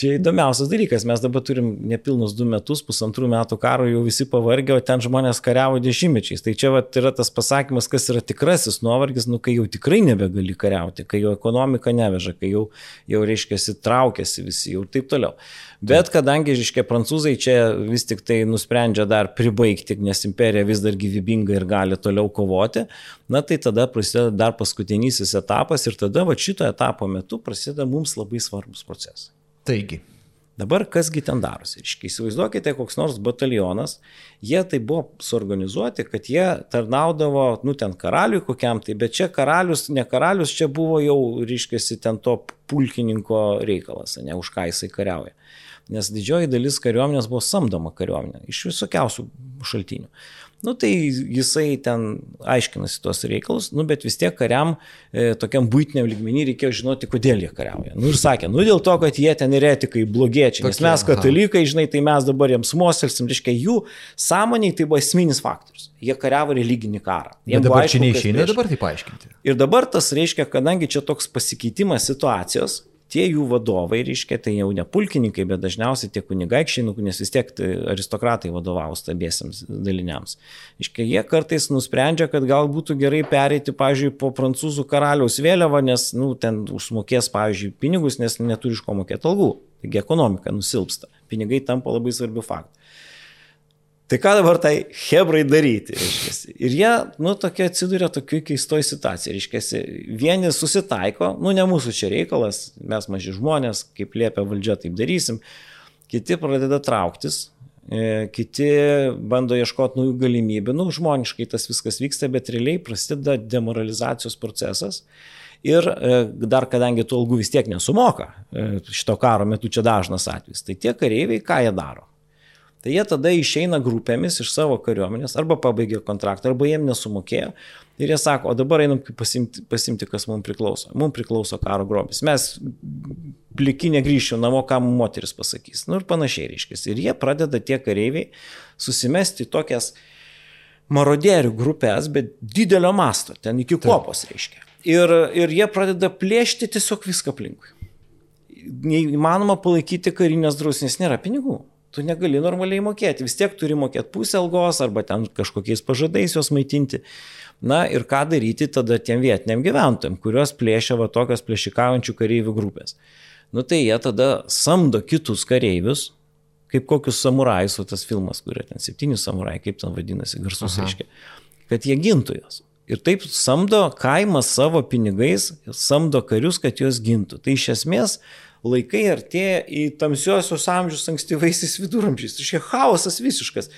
Čia įdomiausias dalykas, mes dabar turim nepilnus du metus, pusantrų metų karo, jau visi pavargę, o ten žmonės kariavo dešimtmečiais. Tai čia vat, yra tas pasakymas, kas yra tikrasis nuovargis, nu kai jau tikrai nebegali kariauti, kai jau ekonomika neveža, kai jau, jau reiškia reiškia, traukiasi visi ir taip toliau. Bet kadangi, reiškia, prancūzai čia vis tik tai nusprendžia dar pribaigti, nes imperija vis dar gyvybinga ir gali toliau kovoti, na tai tada prasideda dar paskutinysis etapas ir tada va šito etapo metu prasideda mums labai svarbus procesai. Taigi, Dabar kasgi ten darosi? Iškiai įsivaizduokite, koks nors batalionas, jie tai buvo suorganizuoti, kad jie tarnaudavo, nu ten karaliui kokiam tai, bet čia karalius, ne karalius, čia buvo jau, ryškiasi, ten to pulkininko reikalas, ne už ką jisai kariauja. Nes didžioji dalis kariuomenės buvo samdoma kariuomenė iš visokiausių šaltinių. Nu tai jisai ten aiškinasi tuos reikalus, nu bet vis tiek kariam e, tokiam būtiniam lygmenį reikėjo žinoti, kodėl jie kariauja. Nu ir sakė, nu dėl to, kad jie ten yra etikai blogiečiai, nes mes katalikai, žinai, tai mes dabar jiems moselsim, reiškia, jų sąmoniai tai buvo esminis faktorius. Jie kariavo religinį karą. Jie dabar aišku, čia neišeina dabar tai paaiškinti. Ir dabar tas reiškia, kadangi čia toks pasikeitimas situacijos, tie jų vadovai, reiškia, tai jau ne pulkininkai, bet dažniausiai tie kunigaikščiai, nu, nes vis tiek tai aristokratai vadovavo stabėsiams daliniams. Iškia, jie kartais nusprendžia, kad gal būtų gerai pereiti, pavyzdžiui, po prancūzų karaliaus vėliavą, nes, nu, ten užmokės, pavyzdžiui, pinigus, nes neturi iš ko mokėti algų. Taigi ekonomika nusilpsta. Pinigai tampa labai svarbiu faktu. Tai ką dabar tai hebrai daryti, reiškia. Ir jie, nu, tokia atsiduria tokiu keistoj situacijai, reiškia. Vieni susitaiko, nu, ne mūsų čia reikalas, mes maži žmonės, kaip liepia valdžia, taip darysim. Kiti pradeda trauktis, e, kiti bando ieškoti naujų galimybių, nu, žmoniškai tas viskas vyksta, bet realiai prasideda demoralizacijos procesas. Ir e, dar kadangi tų algų vis tiek nesumoka, e, šito karo metu čia dažnas atvejis, tai tie kareiviai ką jie daro? Tai jie tada išeina grupėmis iš savo kariuomenės, arba pabaigė kontraktą, arba jiem nesumokėjo. Ir jie sako, o dabar einam pasimti, pasimti kas mums priklauso. Mums priklauso karo grobis. Mes pliki negryšiu namo, ką moteris pasakys. Nu ir panašiai reiškia. Ir jie pradeda tie kareiviai susimesti tokias marodierių grupės, bet didelio masto, ten iki kopos reiškia. Ir, ir jie pradeda plėšti tiesiog viską aplinkui. Neįmanoma palaikyti karinės drausmės, nėra pinigų tu negali normaliai mokėti, vis tiek turi mokėti pusę algos arba ten kažkokiais pažadais juos maitinti. Na ir ką daryti tada tiem vietiniam gyventojim, kuriuos plėšia va tokios plėšikaujančių kareivių grupės. Nu tai jie tada samdo kitus kareivius, kaip kokius samurajus, o tas filmas, kurie ten septyni samurajai, kaip ten vadinasi, garsus reiškia, kad jie gintų juos. Ir taip samdo kaimas savo pinigais, samdo karius, kad juos gintų. Tai iš esmės laikai artėja į tamsiosius amžius ankstyvaisiais viduramžiais. Tai šia chaosas visiškas.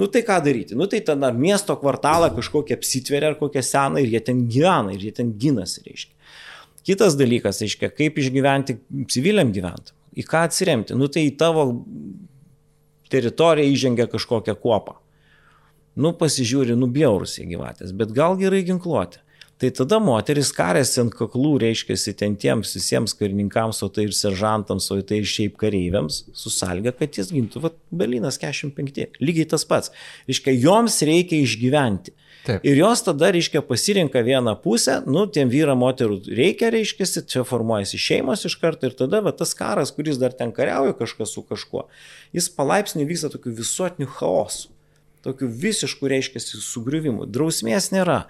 Nu tai ką daryti? Nu tai ten ar miesto kvartalą kažkokią apsitveria ar kokią seną ir jie ten gyvena ir jie ten ginasi, reiškia. Kitas dalykas, reiškia, kaip išgyventi civiliam gyventojam. Į ką atsiremti? Nu tai į tavo teritoriją įžengia kažkokią kuopą. Nu pasižiūri, nubjaurus į gyvatės, bet gal gerai ginkluoti. Tai tada moteris karėsi ant kaklų, reiškia, ten tiems visiems karininkams, o tai ir seržantams, o tai ir šiaip kareiviams, su sąlyga, kad jis gintų, va, Berlynas 45. Lygiai tas pats. Reiškia, joms reikia išgyventi. Taip. Ir jos tada, reiškia, pasirinka vieną pusę, nu, tiem vyra moterų reikia, reiškia, čia formuojasi šeimos iš karto ir tada, va, tas karas, kuris dar ten kariauja kažkas su kažkuo, jis palaipsniui vyksta tokiu visuotiniu chaosu tokių visiškų, reiškia, sugriuvimų. Drausmės nėra.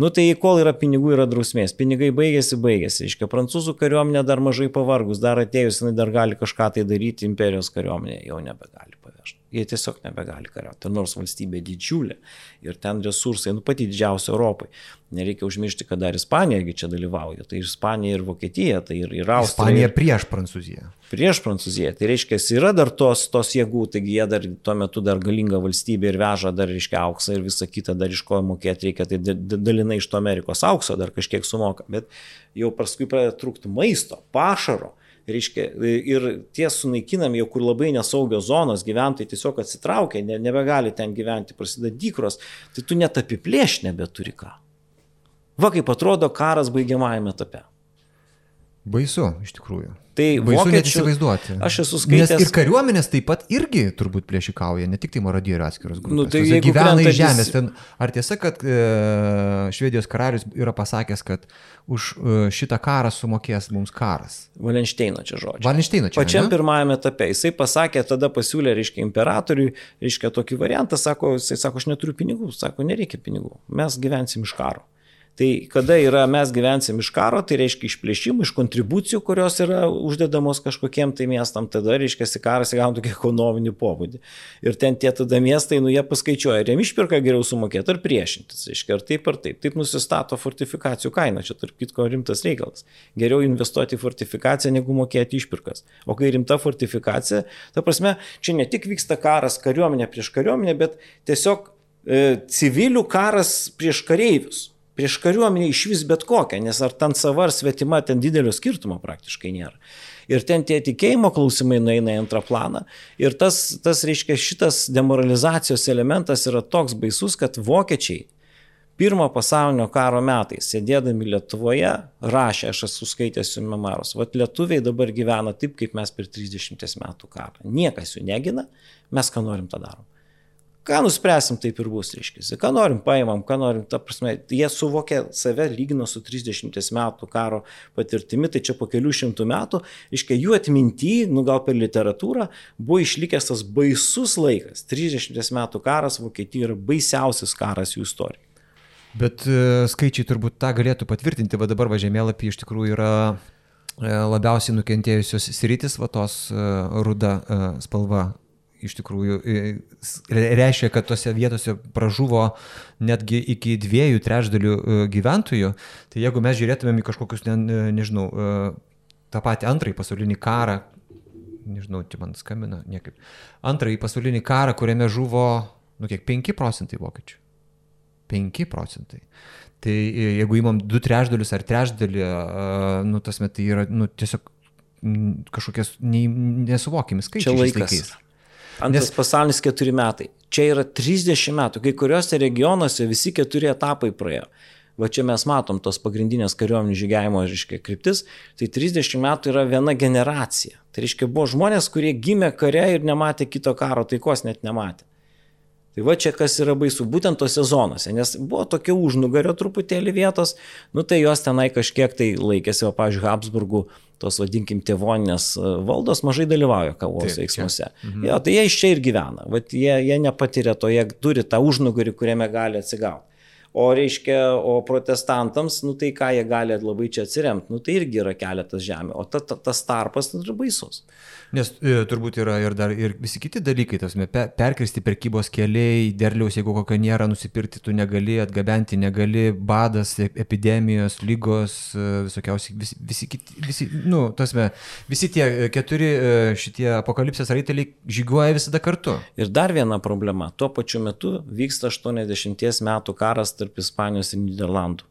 Nu tai kol yra pinigų, yra drausmės. Pinigai baigėsi, baigėsi. Iškia, prancūzų kariuomenė dar mažai pavargus, dar atėjus, jinai dar gali kažką tai daryti, imperijos kariuomenė jau nebegali. Jie tiesiog nebegali kariauti. Nors valstybė didžiulė ir ten resursai, nu pati didžiausia Europai. Nereikia užmiršti, kad dar Ispanija čia dalyvauja. Tai ir Ispanija, ir Vokietija, tai ir, ir Austrija. Ispanija ir... prieš Prancūziją. Prieš Prancūziją. Tai reiškia, yra dar tos, tos jėgų, taigi jie dar tuo metu dar galinga valstybė ir veža dar, reiškia, auksą ir visą kitą dar iš ko mokėti reikia. Tai dalinai iš to Amerikos aukso dar kažkiek sumoka. Bet jau paskui pradeda trūkti maisto, pašaro reiškia, ir tie sunaikinami jau kur labai nesaugios zonos, gyventojai tiesiog atsitraukia, ne, nebegali ten gyventi, prasideda dykros, tai tu net apiplėš nebeturi ką. Va kaip atrodo karas baigiamajame etape. Baisu, iš tikrųjų. Tai įsivaizduoti. Aš esu skaitęs. Nes ir kariuomenės taip pat irgi turbūt plėšikauja, ne tik tai marodierių atskiros grupės. Nu, tai jie gyvena iš žemės. Ten, ar tiesa, kad e, Švedijos karalius yra pasakęs, kad už e, šitą karą sumokės mums karas? Valenšteino čia žodžiai. Valenšteino čia. Pačiam ne? pirmajame etape. Jisai pasakė, tada pasiūlė, reiškia, imperatoriui, reiškia, tokį variantą, sako, jisai sako, aš neturiu pinigų, sako, nereikia pinigų, mes gyvensim iš karo. Tai kada yra mes gyvensim iš karo, tai reiškia išplėšimų, iš kontribucijų, kurios yra uždedamos kažkokiem tai miestam, tada reiškia karas įgauna tokį ekonominį pobūdį. Ir ten tie tada miestai, nu jie paskaičiuoja, ar jiem išpirka geriau sumokėti ar priešintis, reiškia, ar taip ar taip. Taip nusistato fortifikacijų kaina, čia tarp kitko rimtas reikalas. Geriau investuoti į fortifikaciją, negu mokėti išpirkas. O kai rimta fortifikacija, ta prasme, čia ne tik vyksta karas kariuomenė prieš kariuomenę, bet tiesiog e, civilių karas prieš kareivius prieš kariuomenę iš vis bet kokią, nes ar ten sava ar svetima, ten didelio skirtumo praktiškai nėra. Ir ten tie tikėjimo klausimai nueina į antrą planą. Ir tas, tas reiškia, šitas demoralizacijos elementas yra toks baisus, kad vokiečiai pirmo pasaulinio karo metais, sėdėdami Lietuvoje, rašė, aš esu skaitęs jų memarus, vad lietuviai dabar gyvena taip, kaip mes per 30 metų karą. Niekas jų negina, mes ką norim tą darom. Ką nuspręsim, taip ir bus, reiškia. Ką norim, paimam, ką norim, ta prasme, jie suvokia save lygino su 30 metų karo patirtimi, tai čia po kelių šimtų metų, reiškia, jų atminty, nu gal per literatūrą, buvo išlikęs tas baisus laikas. 30 metų karas Vokietijoje yra baisiausias karas jų istorijoje. Bet e, skaičiai turbūt tą galėtų patvirtinti, va dabar va žemėlapį iš tikrųjų yra e, labiausiai nukentėjusios sritis, va tos e, ruda spalva iš tikrųjų reiškia, kad tose vietose pražuvo netgi iki dviejų trečdalių e, gyventojų. Tai jeigu mes žiūrėtumėm į kažkokius, ne, nežinau, e, tą patį antrąjį pasaulinį karą, nežinau, čia man skambina, niekaip. Antrąjį pasaulinį karą, kuriame žuvo, nu kiek, 5 procentai vokiečių. 5 procentai. Tai e, jeigu įmam du trečdalius ar trečdalį, nu tas metai yra, nu tiesiog kažkokies nesuvokiami skaičiai. Čia laikas. Laikais. Antras Nes... pasaulinis keturi metai. Čia yra 30 metų. Kai kuriuose regionuose visi keturi etapai praėjo. Va čia mes matom tos pagrindinės kariuomenių žygiavimo, reiškia, kryptis. Tai 30 metų yra viena generacija. Tai reiškia, buvo žmonės, kurie gimė kare ir nematė kito karo taikos, net nematė. Tai va čia kas yra baisu, būtent tose zonose, nes buvo tokia užnugario truputėlį vietos, nu tai jos tenai kažkiek tai laikėsi, o, pavyzdžiui, Habsburgų tos, vadinkim, tėvoninės e, valdos mažai dalyvauja kavos veiksmuose. Mhm. Jo, tai jie iš čia ir gyvena, Vat jie, jie nepatiria to, jie turi tą užnugarį, kuriame gali atsigauti. O reiškia, o protestantams, nu tai ką jie gali labai čia atsiremti, nu tai irgi yra keletas žemė, o ta, ta, tas tarpas nu, yra baisus. Nes e, turbūt yra ir dar ir visi kiti dalykai, tas pe, perkristi prekybos keliai, derliaus, jeigu kokio nėra, nusipirkti tu negali, atgabenti negali, badas, e, epidemijos, lygos, e, visokiausi, visi, visi kiti, visi, nu, tasme, visi tie e, keturi šitie apokalipsės raiteliai žyguoja visada kartu. Ir dar viena problema, tuo pačiu metu vyksta 80 metų karas tarp Ispanijos ir Niderlandų.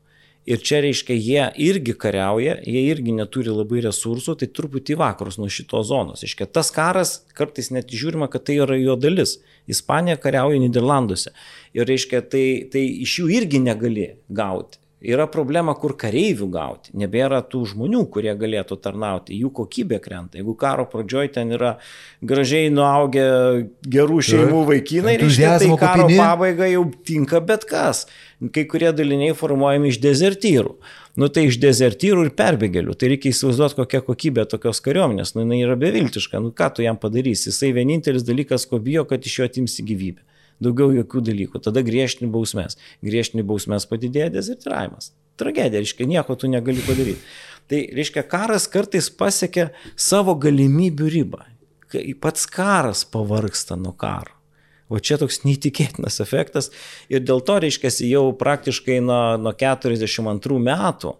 Ir čia reiškia, jie irgi kariauja, jie irgi neturi labai resursų, tai truputį vakarus nuo šitos zonos. Reiškia, tas karas kartais net žiūrima, kad tai yra jo dalis. Ispanija kariauja Niderlanduose. Ir reiškia, tai, tai iš jų irgi negali gauti. Yra problema, kur kareivių gauti. Nebėra tų žmonių, kurie galėtų tarnauti. Jų kokybė krenta. Jeigu karo pradžioj ten yra gražiai nuaugę gerų šeimų vaikinai, reiškia, tai karo pabaiga jau tinka bet kas. Kai kurie daliniai formuojami iš dezertyrų. Nu tai iš dezertyrų ir perbėgėlių. Tai reikia įsivaizduoti, kokia kokybė tokios kariuomenės. Nu jinai yra beviltiška. Nu ką tu jam padarysi? Jisai vienintelis dalykas, ko bijo, kad iš jo atimsi gyvybę daugiau jokių dalykų. Tada griežtini bausmės. Griežtini bausmės padidėja dezertiravimas. Tragedija, reiškia, nieko tu negali padaryti. Tai reiškia, karas kartais pasiekia savo galimybių ribą. Pats karas pavarksta nuo karo. O čia toks neįtikėtinas efektas ir dėl to, reiškia, jau praktiškai nuo, nuo 42 metų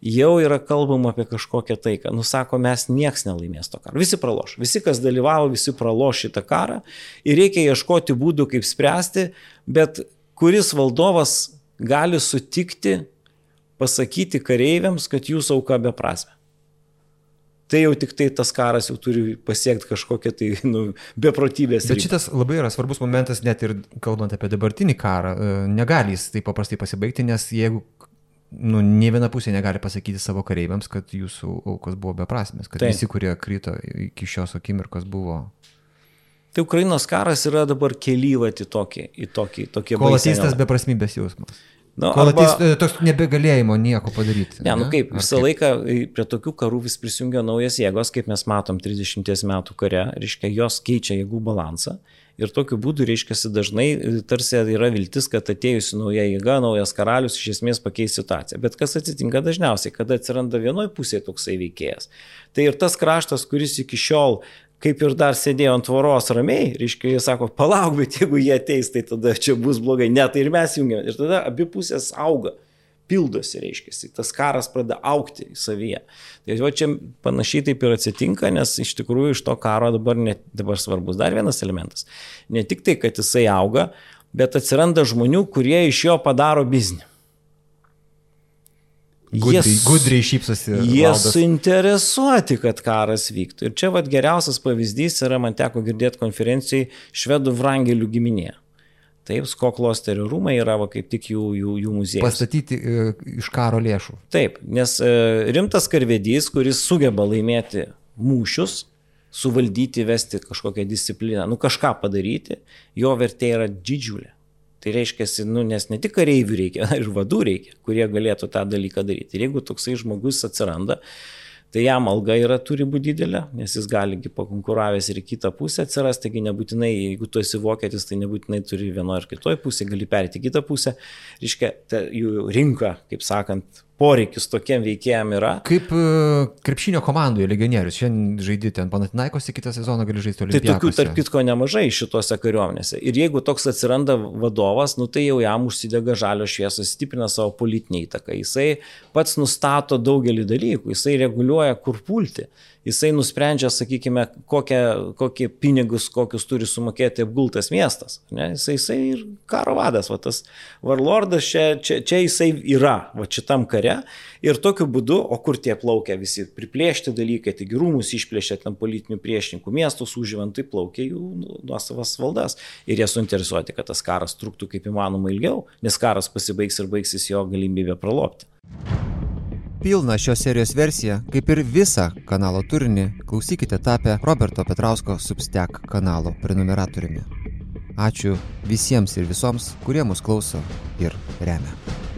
jau yra kalbama apie kažkokią taiką. Nusako, mes nieks nelaimės to karo. Visi praloš. Visi, kas dalyvavo, visi praloš šitą karą. Ir reikia ieškoti būdų, kaip spręsti, bet kuris valdovas gali sutikti pasakyti kareiviams, kad jūsų auka beprasme. Tai jau tik tai tas karas jau turi pasiekti kažkokią tai nu, beprotybės. Bet šitas labai yra svarbus momentas, net ir kalbant apie dabartinį karą, e, negali jis taip paprastai pasibaigti, nes jeigu nu, ne viena pusė negali pasakyti savo kareiviams, kad jūsų aukos buvo beprasmės, kad Taip. visi, kurie krito iki šios akimirkos buvo. Tai Ukrainos karas yra dabar kelyvat į tokį, į tokį, tokį Kol ateis tas beprasmybės jausmas. Nu, Kol arba... ateis e, toks nebegalėjimo nieko padaryti. Ne, nu kaip, visą kaip? laiką prie tokių karų vis prisijungia naujas jėgos, kaip mes matom 30 metų kare, reiškia, jos keičia jėgų balansą Ir tokiu būdu, reiškia, dažnai tarsi yra viltis, kad atėjusi nauja jėga, naujas karalius iš esmės pakeis situaciją. Bet kas atsitinka dažniausiai, kada atsiranda vienoje pusėje toksai veikėjas. Tai ir tas kraštas, kuris iki šiol kaip ir dar sėdėjo ant tvoros ramiai, reiškia, jie sako, palauk, bet jeigu jie ateis, tai tada čia bus blogai. Ne, tai ir mes jungiam. Ir tada abi pusės auga pildosi, reiškia, tas karas pradeda aukti savyje. Tai va čia panašiai taip ir atsitinka, nes iš tikrųjų iš to karo dabar, ne, dabar svarbus dar vienas elementas. Ne tik tai, kad jisai auga, bet atsiranda žmonių, kurie iš jo padaro biznį. Gudriai, jie, gudriai šypsosi. Jie valdas. suinteresuoti, kad karas vyktų. Ir čia vad geriausias pavyzdys yra, man teko girdėti konferencijai švedų vrangelių giminėje. Taip, Skoklosterio rūmai yra va, kaip tik jų, jų, jų muziejus. Pastatyti e, iš karo lėšų. Taip, nes e, rimtas karvedys, kuris sugeba laimėti mūšius, suvaldyti, vesti kažkokią discipliną, nu kažką padaryti, jo vertė yra didžiulė. Tai reiškia, nu, nes ne tik kareivių reikia, ir vadų reikia, kurie galėtų tą dalyką daryti. Ir jeigu toksai žmogus atsiranda, tai jam alga yra turi būti didelė, nes jis gali pakonkuravęs ir į kitą pusę atsirasti, taigi nebūtinai, jeigu tu esi vokietis, tai nebūtinai turi vienoje ar kitoje pusėje, gali perėti į kitą pusę. Reiškia, ta, jų rinka, kaip sakant, poreikis tokiem veikėjam yra. Kaip e, krepšinio komandoje legionierius, šiandien žaidži ten Panatinaikos, kitą sezoną gali žaisti toliau. Tai tokių tarp kitko nemažai šituose kariuomenėse. Ir jeigu toks atsiranda vadovas, nu tai jau jam užsidega žalio šviesos, stiprina savo politinį įtaką. Jisai pats nustato daugelį dalykų, jisai reguliuoja, kur pulti jisai nusprendžia, sakykime, kokie, kokie pinigus, kokius turi sumokėti apgultas miestas. Ne? Jisai, jisai ir karo vadas, va tas varlordas čia, čia, čia jisai yra, va šitam kare. Ir tokiu būdu, o kur tie plaukia visi priplėšti dalykai, taigi rūmus išplėšė ten politinių priešininkų, miestus užžyvant, tai plaukia jų nu, nuosavas valdas. Ir jie suinteresuoti, kad tas karas truktų kaip įmanoma ilgiau, nes karas pasibaigs ir baigsis jo galimybė pralopti. Pilną šios serijos versiją, kaip ir visą kanalo turinį, klausykite tapę Roberto Petrausko Substack kanalo prenumeratoriumi. Ačiū visiems ir visoms, kurie mus klauso ir remia.